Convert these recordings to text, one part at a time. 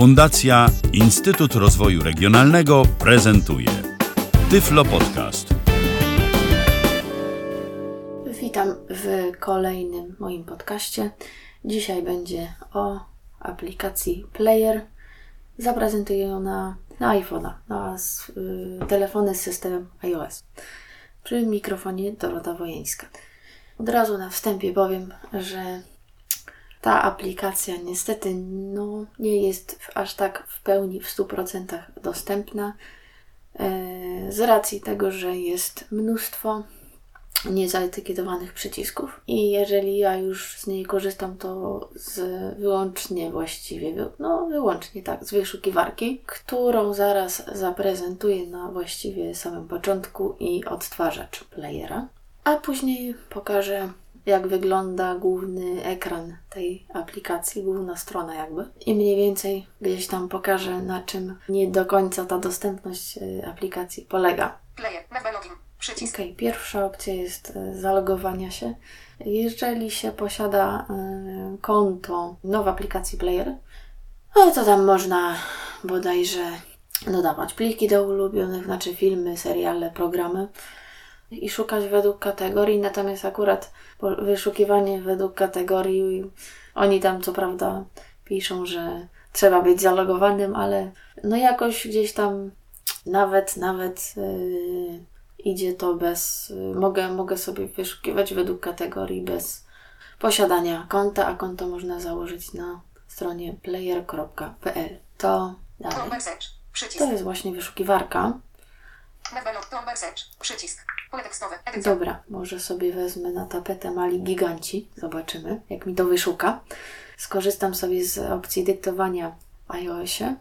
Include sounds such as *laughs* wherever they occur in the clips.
Fundacja Instytut Rozwoju Regionalnego prezentuje Tyflo Podcast. Witam w kolejnym moim podcaście. Dzisiaj będzie o aplikacji Player. Zaprezentuję ją na, na iPhone'a, na s- y, telefony z systemem iOS. Przy mikrofonie Dorota Wojeńska. Od razu na wstępie powiem, że ta aplikacja niestety no, nie jest w, aż tak w pełni, w 100% dostępna. e, Z racji tego, że jest mnóstwo niezaetykietowanych przycisków i jeżeli ja już z niej korzystam, to z wyłącznie właściwie, no wyłącznie tak, z wyszukiwarki, którą zaraz zaprezentuję na właściwie samym początku i odtwarzacz playera, a później pokażę jak wygląda główny ekran tej aplikacji, główna strona jakby i mniej więcej gdzieś tam pokażę na czym nie do końca ta dostępność y, aplikacji polega. Player, nazwa login, przycisk. Okej, pierwsza opcja jest e, zalogowania się. Jeżeli się posiada e, konto no, w aplikacji Player, no to tam można bodajże dodawać pliki do ulubionych, znaczy filmy, seriale, programy i szukać według kategorii. Natomiast akurat wyszukiwanie według kategorii, oni tam co prawda piszą, że trzeba być zalogowanym, ale no jakoś gdzieś tam nawet, nawet yy, idzie to bez. Yy, mogę, mogę sobie wyszukiwać według kategorii bez posiadania konta, a konto można założyć na stronie player.pl. To dalej. To jest właśnie wyszukiwarka. Przycisk. Pole tekstowe, edycja. Dobra, może sobie wezmę na tapetę mali giganci. Zobaczymy, jak mi to wyszuka. Skorzystam sobie z opcji dyktowania w iOSie.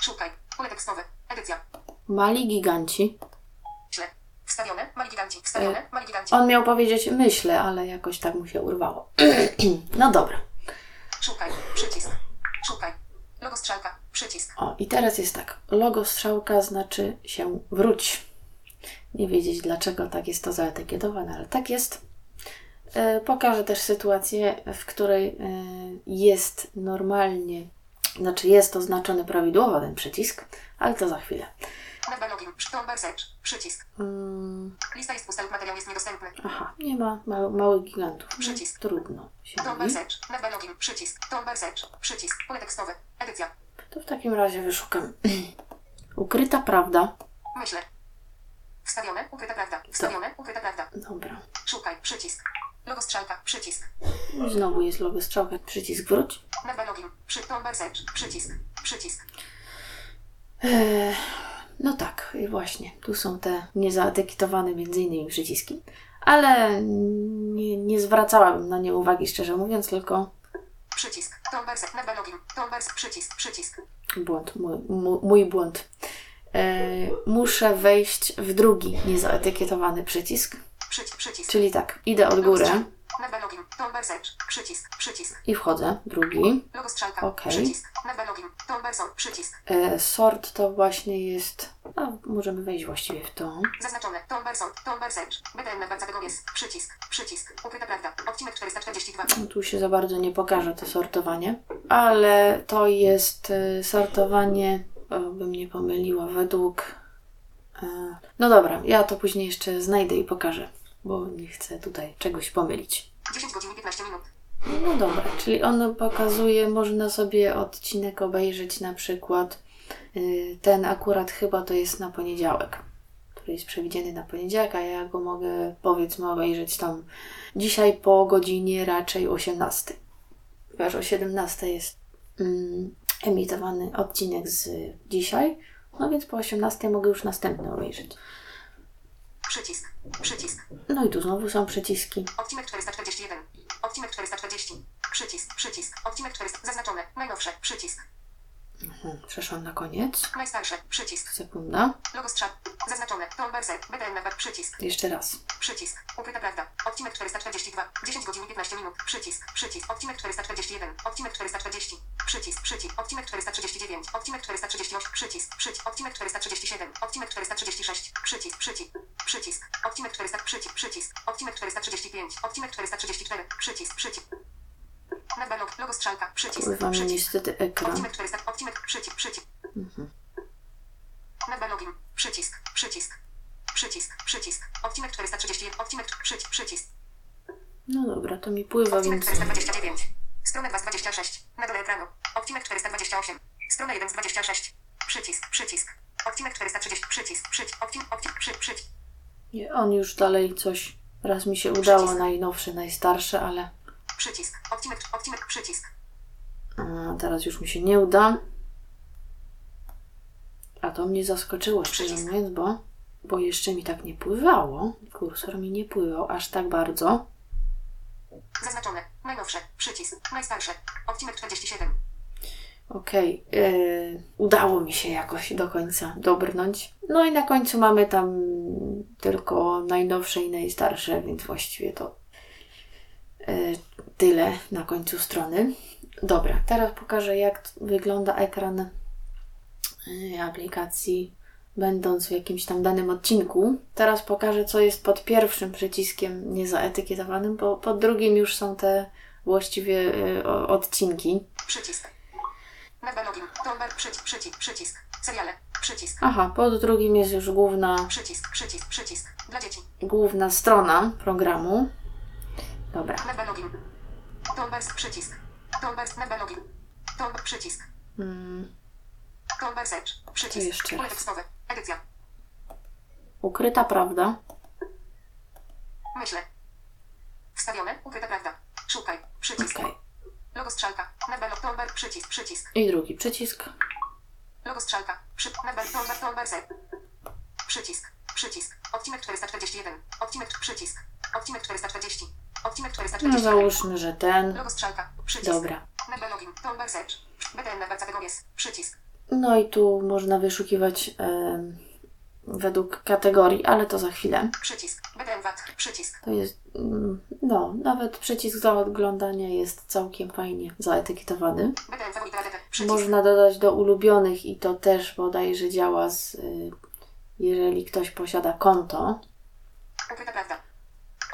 Szukaj. Pole tekstowe, edycja. Mali giganci. Źle. Wstawione, mali giganci. Wstawione, E, mali giganci. On miał powiedzieć myślę, ale jakoś tak mu się urwało. *clears throat* no dobra. Szukaj, przycisk. Szukaj. Logo strzałka, przycisk. O, i teraz jest tak. Logo strzałka znaczy się wróć. Nie wiedzieć dlaczego tak jest to zaetykietowane, ale tak jest. E, pokażę też sytuację, w której e, jest normalnie, znaczy jest oznaczony prawidłowo ten przycisk, ale to za chwilę. Przycisk. Mm, Lista jest pusta lub materiał jest niedostępny. aha, nie ma ma małych gigantów. No, Przycisk. Trudno się Tomber search, login, przycisk. Tomber search, przycisk. Pole tekstowe, edycja. To w takim razie wyszukam. *clears throat* Ukryta prawda. Myślę. Wstawione, ukryta prawda. Wstawione, ukryta prawda. Dobra. Szukaj, przycisk. Logo strzałka, przycisk. Znowu jest logo strzałka, przycisk wróć. Nazwa login, przy Tomber search, przycisk. Przycisk. Eee, no tak, właśnie. Tu są te niezaetykietowane między innymi przyciski. Ale nie, nie zwracałabym na nie uwagi, szczerze mówiąc, tylko Przycisk. Tombers. Nazwa login. Tombers. Przycisk. Przycisk. błąd, mój, mój błąd. Eee, muszę wejść w drugi niezaetykietowany przycisk. Przycisk. Przycisk. Czyli tak, idę od góry login. Tombers. Przycisk. Przycisk. i wchodzę. Drugi. Logo strzałka. Okej. Przycisk. Login. Tombers. Przycisk. Eee, sort to właśnie jest... A, możemy wejść właściwie w to. Zaznaczone. Tombers. Tombers. BDN. Przycisk. Przycisk. Ukryta prawda. Odcinek 442. No, Tu się za bardzo nie pokaże to sortowanie, ale to jest e, sortowanie, bym nie pomyliła, według. e, No dobra, ja to później jeszcze znajdę i pokażę, bo nie chcę tutaj czegoś pomylić. 10 godzin i 15 minut. No dobra, czyli ono pokazuje, można sobie odcinek obejrzeć na przykład. y, Ten akurat chyba to jest na poniedziałek, który jest przewidziany na poniedziałek, a ja go mogę powiedzmy obejrzeć tam dzisiaj po godzinie raczej 18. Ponieważ o 17 jest mm, emitowany odcinek z dzisiaj, no więc po 18 mogę już następny obejrzeć. Przycisk. Przycisk. No i tu znowu są przyciski. Odcinek 441. Odcinek 440. Przycisk. Przycisk. Odcinek 400. Zaznaczone. Najnowsze. Przycisk. Mhm, Przeszłam na koniec. Najstarsze. Przycisk. Sekunda. Logo strzał. Zaznaczone. Tombers. BDN nazwa. Przycisk. Jeszcze raz. Przycisk. Ukryta prawda. Odcinek 442. 10 godzin i 15 minut. Przycisk. Przycisk. Odcinek 441. Odcinek 440. Przycisk. Przycisk. Odcinek 439. Odcinek 438. Przycisk. Przycisk. Odcinek 437. Odcinek 436. Przycisk. Przycisk. Przycisk. Odcinek 400. Przycisk. Przycisk. Odcinek 435. Odcinek 434. Przycisk. Przycisk. Log. Logo strzałka. Przycisk. Mi przycisk. niestety ekran. Odcinek 400, odcinek, przycisk, przycisk. Nadal login, przycisk, przycisk, przycisk, przycisk. Odcinek 431, odcinek, przycisk, przycisk. No dobra, to mi pływa, Odcinek więc 429. Strona 2 z 26. Na dole ekranu. Odcinek 428. Strona 1 z 26. Przycisk, przycisk. Odcinek 430. Przycisk, przycisk. Odcinek, odcinek, przy, przycisk. nie, on już dalej coś. Raz mi się udało, najnowsze, najstarsze, ale Przycisk. Odcinek, odcinek, przycisk. a, teraz już mi się nie uda. A to mnie zaskoczyło, szczerze mówiąc, bo, bo jeszcze mi tak nie pływało. Kursor mi nie pływał aż tak bardzo. Zaznaczone. Najnowsze. Przycisk. Najstarsze. Odcinek 47. Okej, yy, udało mi się jakoś do końca dobrnąć. No i na końcu mamy tam tylko najnowsze i najstarsze, więc właściwie to yy, tyle na końcu strony. Dobra, teraz pokażę jak wygląda ekran yy, aplikacji, będąc w jakimś tam danym odcinku. Teraz pokażę, co jest pod pierwszym przyciskiem niezaetykietowanym, bo pod drugim już są te właściwie o- odcinki. Przycisk. Login. Toolbar. Przycisk, przycisk, przycisk. Seriale. Przycisk. Aha, pod drugim jest już główna, Przycisk, przycisk, przycisk. Dla dzieci. główna strona programu. Dobra. Login. Toolbar. Przycisk. Toolbar. Nadal login. Toolbar. Przycisk. Mm, Toolbar search. Przycisk. To jeszcze raz. tekstowe. Edycja. ukryta prawda. Myślę. Wstawione. Ukryta prawda. Szukaj. Przycisk. Okej. Logo strzałka. Toolbar. Przycisk. Przycisk. I drugi przycisk. Logo strzałka. Przy... Nadal toolbar. Toolbar set. Przycisk. Przycisk. Odcinek 441. Odcinek. Przycisk. Odcinek 440. Odcinek No 441. załóżmy, że ten. Logo strzałka. Przycisk. Dobra. Nadal login. Toolbar search. BTN na kategorię. Przycisk. No i tu można wyszukiwać em, według kategorii, ale to za chwilę. Przycisk. BTN VAT. Przycisk. To jest, mm, no, nawet przycisk do oglądania jest całkiem fajnie zaetykietowany. BTN radę. Przycisk. Można dodać do ulubionych i to też bodajże działa z, y, jeżeli ktoś posiada konto. Ukryta prawda.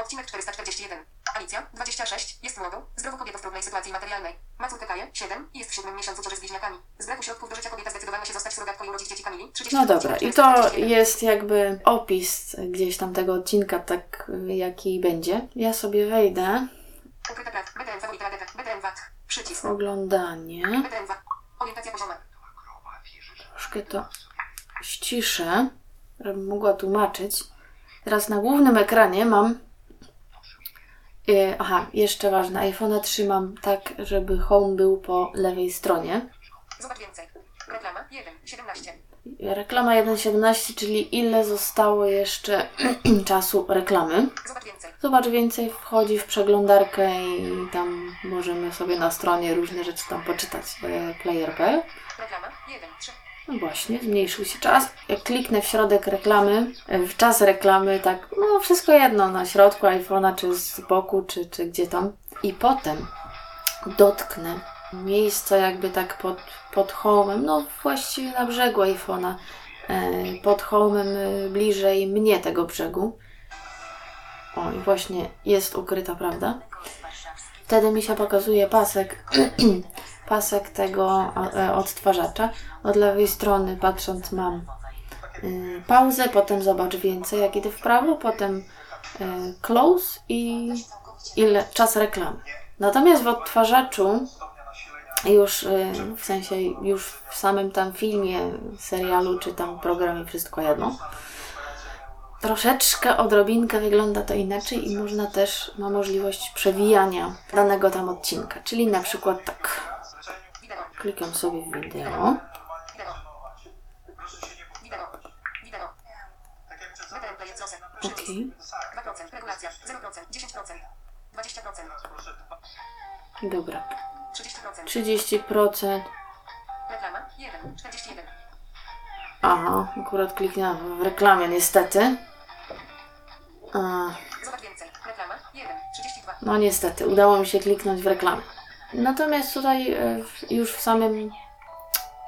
Odcinek 441. Alicja, 26, jest młodą, zdrową kobietą w trudnej sytuacji materialnej. Ma córkę Kaję, 7 i jest w siódmym miesiącu ciąży z bliźniakami. Z braku środków do życia kobieta zdecydowała się zostać surrogatką i urodzić dzieci Kamili. 30 No dobra, i to 441. jest jakby opis gdzieś tam tego odcinka, tak jaki będzie. Ja sobie wejdę Ukryta radę. BTN VAT. Przycisk. oglądanie. BTN VAT. Orientacja pozioma. Troszkę to ściszę, żebym mogła tłumaczyć. Teraz na głównym ekranie mam. Y, aha, jeszcze ważne. iPhone'a trzymam tak, żeby home był po lewej stronie. Zobacz więcej. Reklama 1, 17. Reklama 1.17, czyli ile zostało jeszcze *clears throat* czasu reklamy. Zobacz więcej. Zobacz więcej, wchodzi w przeglądarkę i tam możemy sobie na stronie różne rzeczy tam poczytać. e, Player.pl. Reklama 1, 3. No właśnie, zmniejszył się czas. Jak kliknę w środek reklamy, e, w czas reklamy, tak, no wszystko jedno, na środku iPhone'a, czy z boku, czy, czy gdzie tam. I potem dotknę miejsca jakby tak pod, pod home'em, no właściwie na brzegu iPhone'a, e, pod home'em e, bliżej mnie tego brzegu. O, i właśnie jest ukryta, prawda? Wtedy mi się pokazuje pasek, *clears throat* pasek tego e, odtwarzacza. Od lewej strony patrząc mam y, pauzę, potem zobacz więcej, jak idę w prawo, potem y, close i ile, czas reklamy. Natomiast w odtwarzaczu już y, w sensie już w samym tam filmie, serialu czy tam programie wszystko jedno. Troszeczkę, odrobinkę wygląda to inaczej i można też, ma możliwość przewijania danego tam odcinka. Czyli na przykład tak. Klikam sobie w wideo. Wideo. Wideo. Wideo. BTN play jest losem. Przycisk. Okej. 2%. Regulacja. 0%. 10%. 20%. Dobra. 30%. 30%. Reklama 1, 41. Aha, akurat kliknęłam w reklamie niestety. A, Zobacz więcej. Reklama 1, 32. no niestety, udało mi się kliknąć w reklamę. Natomiast tutaj e, już w samym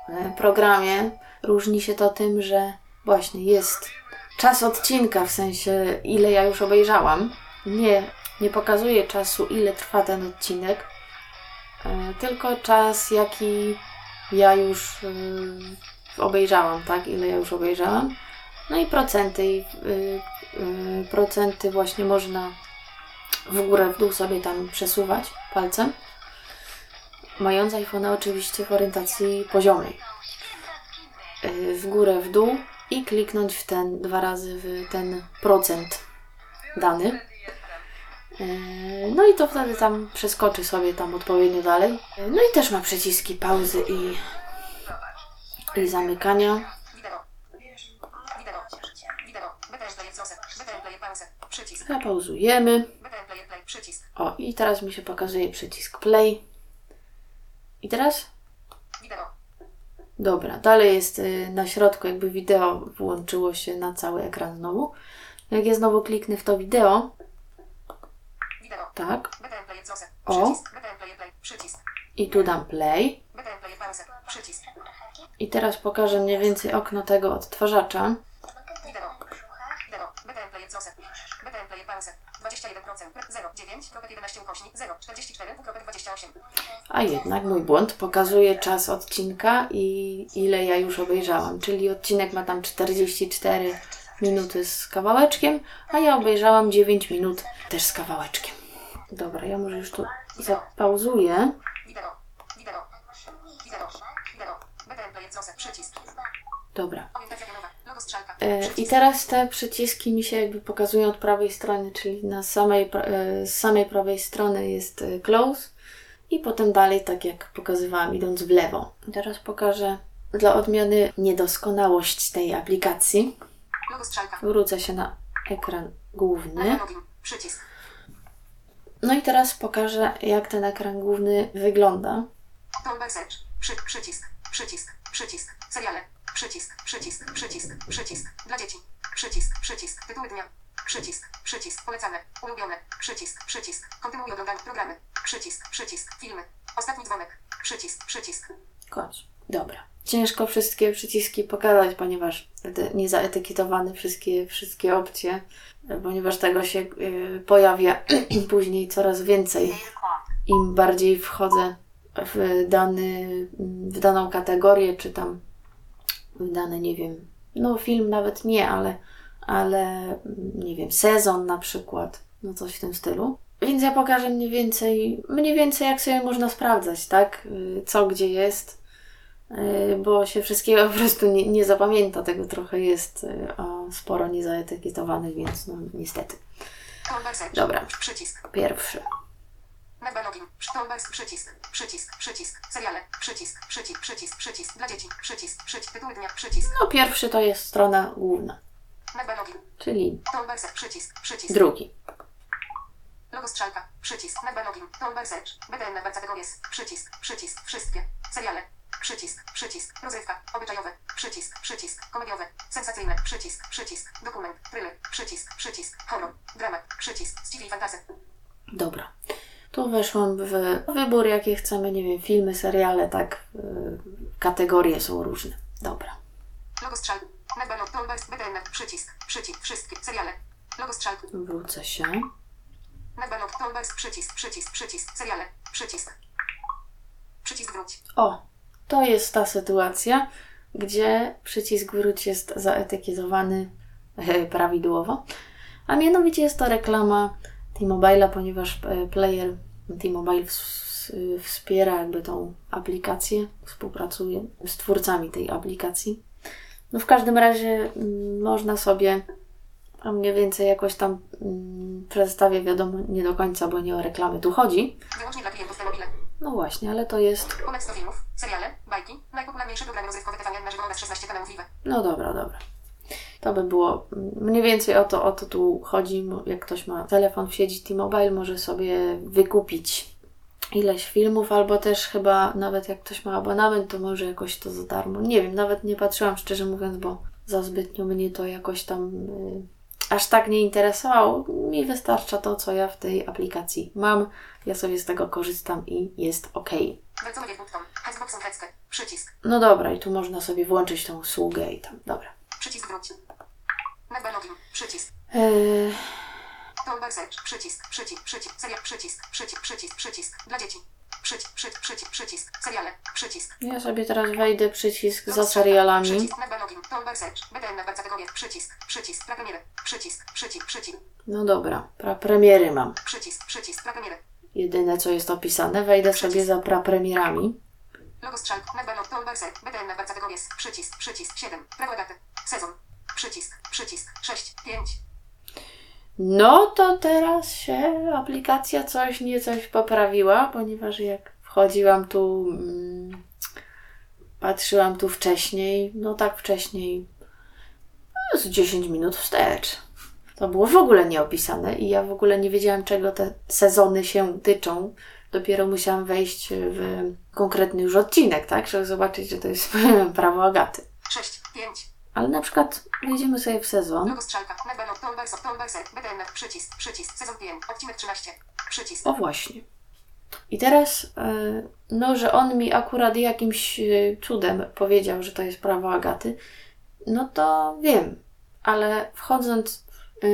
e, programie różni się to tym, że właśnie jest czas odcinka, w sensie ile ja już obejrzałam. Nie, nie pokazuje czasu, ile trwa ten odcinek, e, tylko czas, jaki ja już obejrzałam, tak? Ile ja już obejrzałam. No i procenty. Procenty właśnie można w górę, w dół sobie tam przesuwać palcem. Mając iPhone'a oczywiście w orientacji poziomej. Y, w górę, w dół i kliknąć w ten dwa razy w ten procent dany. Y, No i to wtedy tam przeskoczy sobie tam odpowiednio dalej. Y, No i też ma przyciski pauzy i, i zamykania. Zapauzujemy. O, i teraz mi się pokazuje przycisk play. I teraz? Wideo. Dobra, dalej jest y, na środku, jakby wideo włączyło się na cały ekran znowu. Jak ja znowu kliknę w to wideo, Wideo. tak. O. I tu dam play. I teraz pokażę mniej więcej okno tego odtwarzacza. Wideo. Wideo. BTN player close. BTN player pause. 21%. 0. 9.11 ukośnik. 0. 44.28. A jednak mój błąd pokazuje czas odcinka i ile ja już obejrzałam. Czyli odcinek ma tam 44 minuty z kawałeczkiem, a ja obejrzałam 9 minut też z kawałeczkiem. Dobra, ja może już tu zapauzuję. Dobra. E, I teraz te przyciski mi się jakby pokazują od prawej strony, czyli na samej, e, z samej prawej strony jest e, close i potem dalej, tak jak pokazywałam, idąc w lewo. Teraz pokażę dla odmiany niedoskonałość tej aplikacji. Wrócę się na ekran główny. No i teraz pokażę, jak ten ekran główny wygląda. Przycisk. Przycisk. Przycisk. Seriale. Przycisk. Przycisk. Przycisk. Przycisk. Dla dzieci. Przycisk. Przycisk. Tytuły dnia. Przycisk. Przycisk. Polecane. Ulubione. Przycisk. Przycisk. Kontynuuj oglądanie programy. Przycisk. Przycisk. Filmy. Ostatni dzwonek. Przycisk. Przycisk. Koniec. Dobra. Ciężko wszystkie przyciski pokazać, ponieważ te niezaetykietowane wszystkie, wszystkie opcje, ponieważ tego się e, pojawia *clears throat* później coraz więcej. Im bardziej wchodzę w, dany, w daną kategorię, czy tam w dany, nie wiem, no film nawet nie, ale, ale nie wiem, sezon na przykład, no coś w tym stylu. Więc ja pokażę mniej więcej, mniej więcej jak sobie można sprawdzać, tak? Y, Co gdzie jest, y, bo się wszystkiego po prostu nie, nie zapamięta. Tego trochę jest, y, a sporo niezaetykietowanych, więc no niestety. Dobra. Przycisk. Pierwszy. Nagba login. Przycisk. Przycisk. Przycisk. Seriale. Przycisk. Przycisk. Przycisk. Przycisk. Dla dzieci. Przycisk. Przycisk. Tytuły dnia. Przycisk. No pierwszy to jest strona główna, login. czyli search. Przycisk. Przycisk. drugi. Logo strzałka. Przycisk. Nagba login. Toolbar search. BTN nagba kategories. Przycisk. Przycisk. Wszystkie. Seriale. Przycisk. Przycisk. Rozrywka. Obyczajowe. Przycisk. Przycisk. Komediowe. Sensacyjne. Przycisk. Przycisk. Dokument. Thriller. Przycisk. Przycisk. Horror. Dramat. Przycisk. Sci-fi fantasy. Dobra. Tu weszłam w wybór, jakie chcemy, nie wiem, filmy, seriale, tak. y, Kategorie są różne. Dobra. Logo strzał. BTN. Przycisk. Przycisk. Wszystkie. Seriale. Logo strzał. Wrócę się. Nagba log. Toolbar. Przycisk. Przycisk. Przycisk. Seriale. Przycisk. Przycisk wróć. O, to jest ta sytuacja, gdzie przycisk wróć jest zaetykietowany e, prawidłowo. A mianowicie jest to reklama T-Mobile'a, ponieważ e, player T-Mobile ws- wspiera jakby tą aplikację, współpracuje z twórcami tej aplikacji. No w każdym razie mm, można sobie, a mniej więcej jakoś tam mm, przedstawię, wiadomo, nie do końca, bo nie o reklamy tu chodzi. Wyłącznie dla klientów T-Mobile. No właśnie, ale to jest Ponad 100 filmów, seriale, bajki, najpopularniejsze programy rozrywkowe TVN na żywo oraz 16 kanałów. No dobra, dobra. To by było mniej więcej o to, o to tu chodzi. Jak ktoś ma telefon w sieci T-Mobile, może sobie wykupić ileś filmów, albo też chyba nawet jak ktoś ma abonament, to może jakoś to za darmo. Nie wiem, nawet nie patrzyłam szczerze mówiąc, bo za zbytnio mnie to jakoś tam y, aż tak nie interesowało. Mi wystarcza to, co ja w tej aplikacji mam. Ja sobie z tego korzystam i jest ok. No dobra, i tu można sobie włączyć tą usługę i tam, dobra. Przycisk wróć. Nagba login, przycisk, Eee, toolbar search, przycisk, przycisk, przycisk, seria, przycisk, przycisk, przycisk, przycisk, dla dzieci. Przycisk, przycisk, przycisk, przycisk. Seriale. Przycisk. Ja sobie teraz wejdę przycisk za serialami. Przycisk. Nagba login. Toolbar search. BDN nagba kategorie. Przycisk. Przycisk. Prapremiery. Przycisk. Przycisk. Przycisk. No dobra, prapremiery mam. Przycisk. Przycisk. Prapremiery. Jedyne co jest opisane, wejdę sobie za prapremierami. Logo strzałk. Nagba log. Toolbar search. BDN nagba kategorie. Przycisk. Przycisk. 7. Prawo daty. Sezon. Przycisk. Przycisk. 6. 5. No to teraz się aplikacja coś nie coś poprawiła, ponieważ jak wchodziłam tu, mm, patrzyłam tu wcześniej, no tak wcześniej, no z 10 minut wstecz. To było w ogóle nieopisane i ja w ogóle nie wiedziałam, czego te sezony się tyczą. Dopiero musiałam wejść w konkretny już odcinek, tak, żeby zobaczyć, że to jest *laughs* prawo Agaty. 6. 5. Ale na przykład wejdziemy sobie w sezon. Logo strzałka. Nagba log. Toolbar search. Toolbar search. BDN nagba. Przycisk. Przycisk. Sezon 5. Odcinek 13. Przycisk. O właśnie. I teraz, e, no, że on mi akurat jakimś e, cudem powiedział, że to jest prawo Agaty, no to wiem, ale wchodząc e,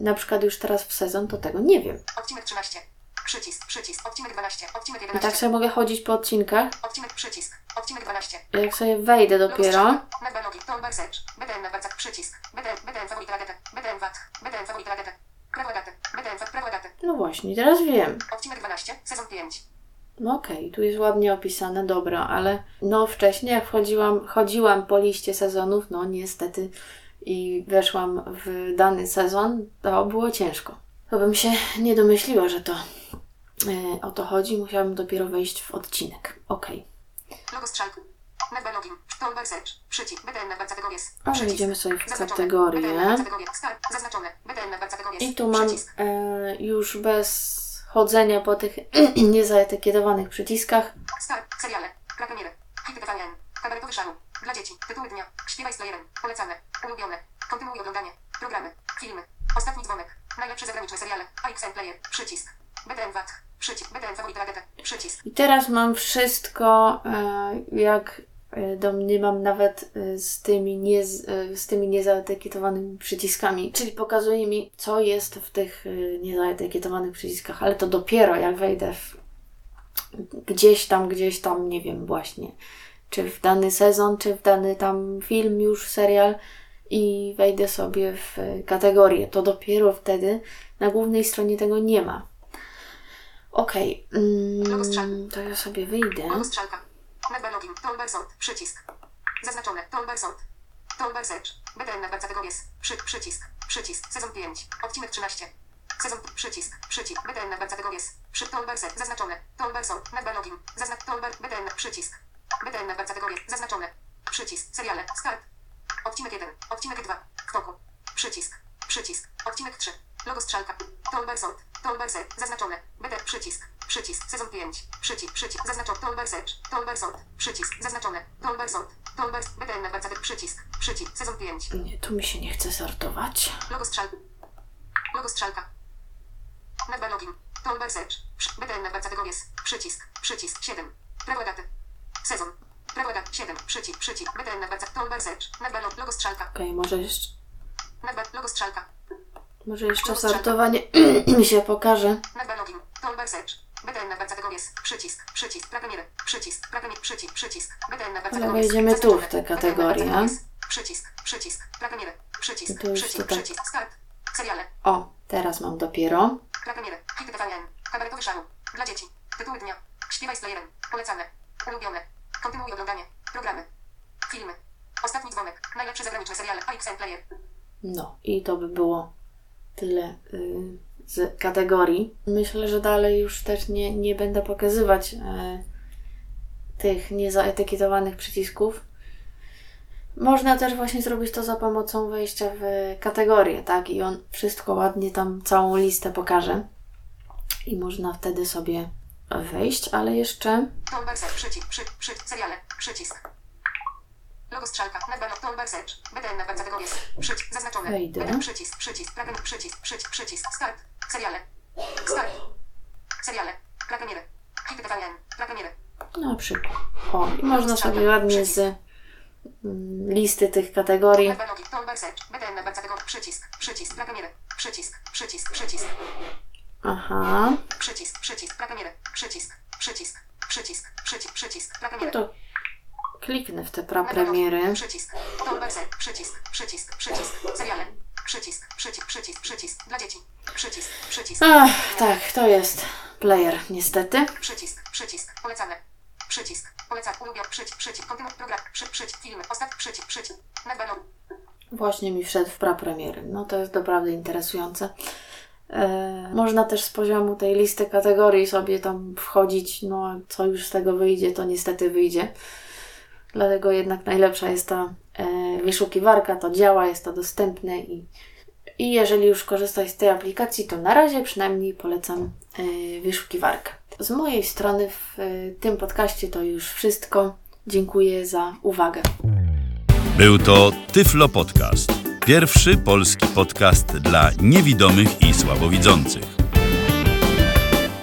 na przykład już teraz w sezon, to tego nie wiem. Odcinek 13. Przycisk. Przycisk. Odcinek 12. Odcinek I 11. tak sobie mogę chodzić po odcinkach. Odcinek przycisk. Odcinek 12. Jak sobie wejdę dopiero, Nagba logi. Toolbar search. BDN nagba cak. Przycisk. BDN. BDN faworyt ragetę. BDN VAT. BDN faworyt ragetę. Prawo daty. BDN VAT. Prawo daty. no właśnie, teraz wiem. Odcinek 12. Sezon 5. No okej, tu jest ładnie opisane, dobra, ale no wcześniej jak wchodziłam, chodziłam po liście sezonów, no niestety i weszłam w dany sezon, to było ciężko. To bym się nie domyśliła, że to o to chodzi, musiałabym dopiero wejść w odcinek. Okej, Logo strzałku. Nagba login. Toolbar search. Przycisk. BDN nagba kategories. ale idziemy sobie w kategorię. Zaznaczone. BDN nagba kategories. I tu mam e, już bez chodzenia po tych *clears throat* niezaetykietowanych przyciskach. Start. Seriale. Prapremiery. Hity TVN. Kabaretowy szał. Dla dzieci. Tytuły dnia. Śpiewaj z playerem. Polecane. Ulubione. Kontynuuj oglądanie. Programy. Filmy. Ostatni dzwonek. Najlepsze zagraniczne seriale. AXN Player. Przycisk. I teraz mam wszystko, e, jak e, domniemam, nawet e, z tymi, nie, z, tymi niezaetykietowanymi przyciskami. Czyli pokazuje mi, co jest w tych niezaetykietowanych przyciskach, ale to dopiero jak wejdę w, gdzieś tam, gdzieś tam, nie wiem właśnie, czy w dany sezon, czy w dany tam film, już serial i wejdę sobie w kategorię. To dopiero wtedy na głównej stronie tego nie ma. Okej, strzałki. mm, to ja sobie wyjdę. Logo strzałka. Nagba login. Toolbar sort. Przycisk. Zaznaczone. Toolbar sort. Toolbar search. BDN nagba kategories. Przy, przycisk. Przycisk. Sezon 5. Odcinek 13. Sezon. Przycisk. Przycisk. BDN nagba kategories. Przy toolbar search. Zaznaczone. Toolbar sort. Nagba login. Zaznacz toolbar. BDN. Przycisk. BDN nagba kategorie. Zaznaczone. Przycisk. Seriale. Start. Odcinek 1. Odcinek 2. W toku. Przycisk. Przycisk. Odcinek 3. Logo strzałka. Toolbar sort. Toolbar search. Zaznaczone. BD. Przycisk. Przycisk. Sezon 5. Przycisk. Przycisk. Zaznaczone. Toolbar search. Toolbar sort. Przycisk. Zaznaczone. Toolbar sort. Toolbar. BDN na bardzo Przycisk. Przycisk. Sezon 5. Nie, tu mi się nie chce sortować. Logo strzałka. Logo strzałka. Nagba login. Toolbar. Przy- BDN na bardzo kategories. Przycisk. Przycisk. 7. Prawo daty. Sezon. Prawo daty. 7. Przycisk. Przycisk. BDN na bardzo Toolbar. Nagba log. Logo strzałka. Okej, może jeszcze, Nagba. Logo strzałka. Może jeszcze sortowanie mi *clears throat* się pokaże. Nagba login. Toolbar search. BDN na bardzo kategories. Przycisk. Przycisk. Prapremiery. Przycisk. Prapremiery. Przycisk. Przycisk. BDN na bardzo Ale wejdziemy tu w kategorie. kategories. Przycisk. Przycisk. Przycisk. Przycisk. Przycisk. Start. Seriale. O, teraz mam dopiero. TVN. Kabaretowy szał. Dla dzieci. Tytuły dnia. Śpiewaj z playerem. Polecane. Ulubione. Kontynuuj oglądanie. Programy. Filmy. Ostatni dzwonek. Najlepsze zagraniczne seriale. AXN Player. No, i to by było tyle y, z kategorii. Myślę, że dalej już też nie, nie będę pokazywać e, tych niezaetykietowanych przycisków. Można też właśnie zrobić to za pomocą wejścia w kategorię, tak? I on wszystko ładnie tam, całą listę pokaże. I można wtedy sobie wejść, ale jeszcze Toolbar. Przycisk. Przy, przy, seriale. Przycisk. Logo strzałka. Nagba log. Toolbar search. BDN na kategories. Przycisk. Zaznaczone. Wejdę. BDN. Przycisk. Przycisk. Prapremiery. Przycisk. Przycisk. Przycisk. Start. Seriale. Start. Seriale. Prapremiery. Hity TVN. Prapremiery. na przykład. O, i można sobie ładnie z listy tych kategorii Nagba login. Toolbar search. BDN na kategorii. Przycisk. Przycisk. Prapremiery. Przycisk. Przycisk. Przycisk. Aha. Przycisk. Przycisk. Prapremiery. Przycisk. Przycisk. Przycisk. Przycisk. Przycisk. No to kliknę w te prapremiery. Przycisk. Przycisk. Przycisk. Przycisk. Seriale. Przycisk. Przycisk. Przycisk. Przycisk. Dla dzieci. Przycisk. Przycisk. Ach, tak, to jest player, niestety. Przycisk. Przycisk. Polecane. Przycisk. Polecam. Ulubiony. Przycisk. Przycisk. Kontynuuj program. Przy, przycisk. Filmy. Ostatni przycisk. Przycisk. Nadbaną. Właśnie mi wszedł w prapremiery. No to jest doprawdy interesujące. E, można też z poziomu tej listy kategorii sobie tam wchodzić, no co już z tego wyjdzie, to niestety wyjdzie. Dlatego jednak najlepsza jest ta e, wyszukiwarka, to działa, jest to dostępne i, i jeżeli już korzystać z tej aplikacji, to na razie przynajmniej polecam e, wyszukiwarkę. Z mojej strony w e, tym podcaście to już wszystko. Dziękuję za uwagę. Był to Tyflo Podcast. Pierwszy polski podcast dla niewidomych i słabowidzących.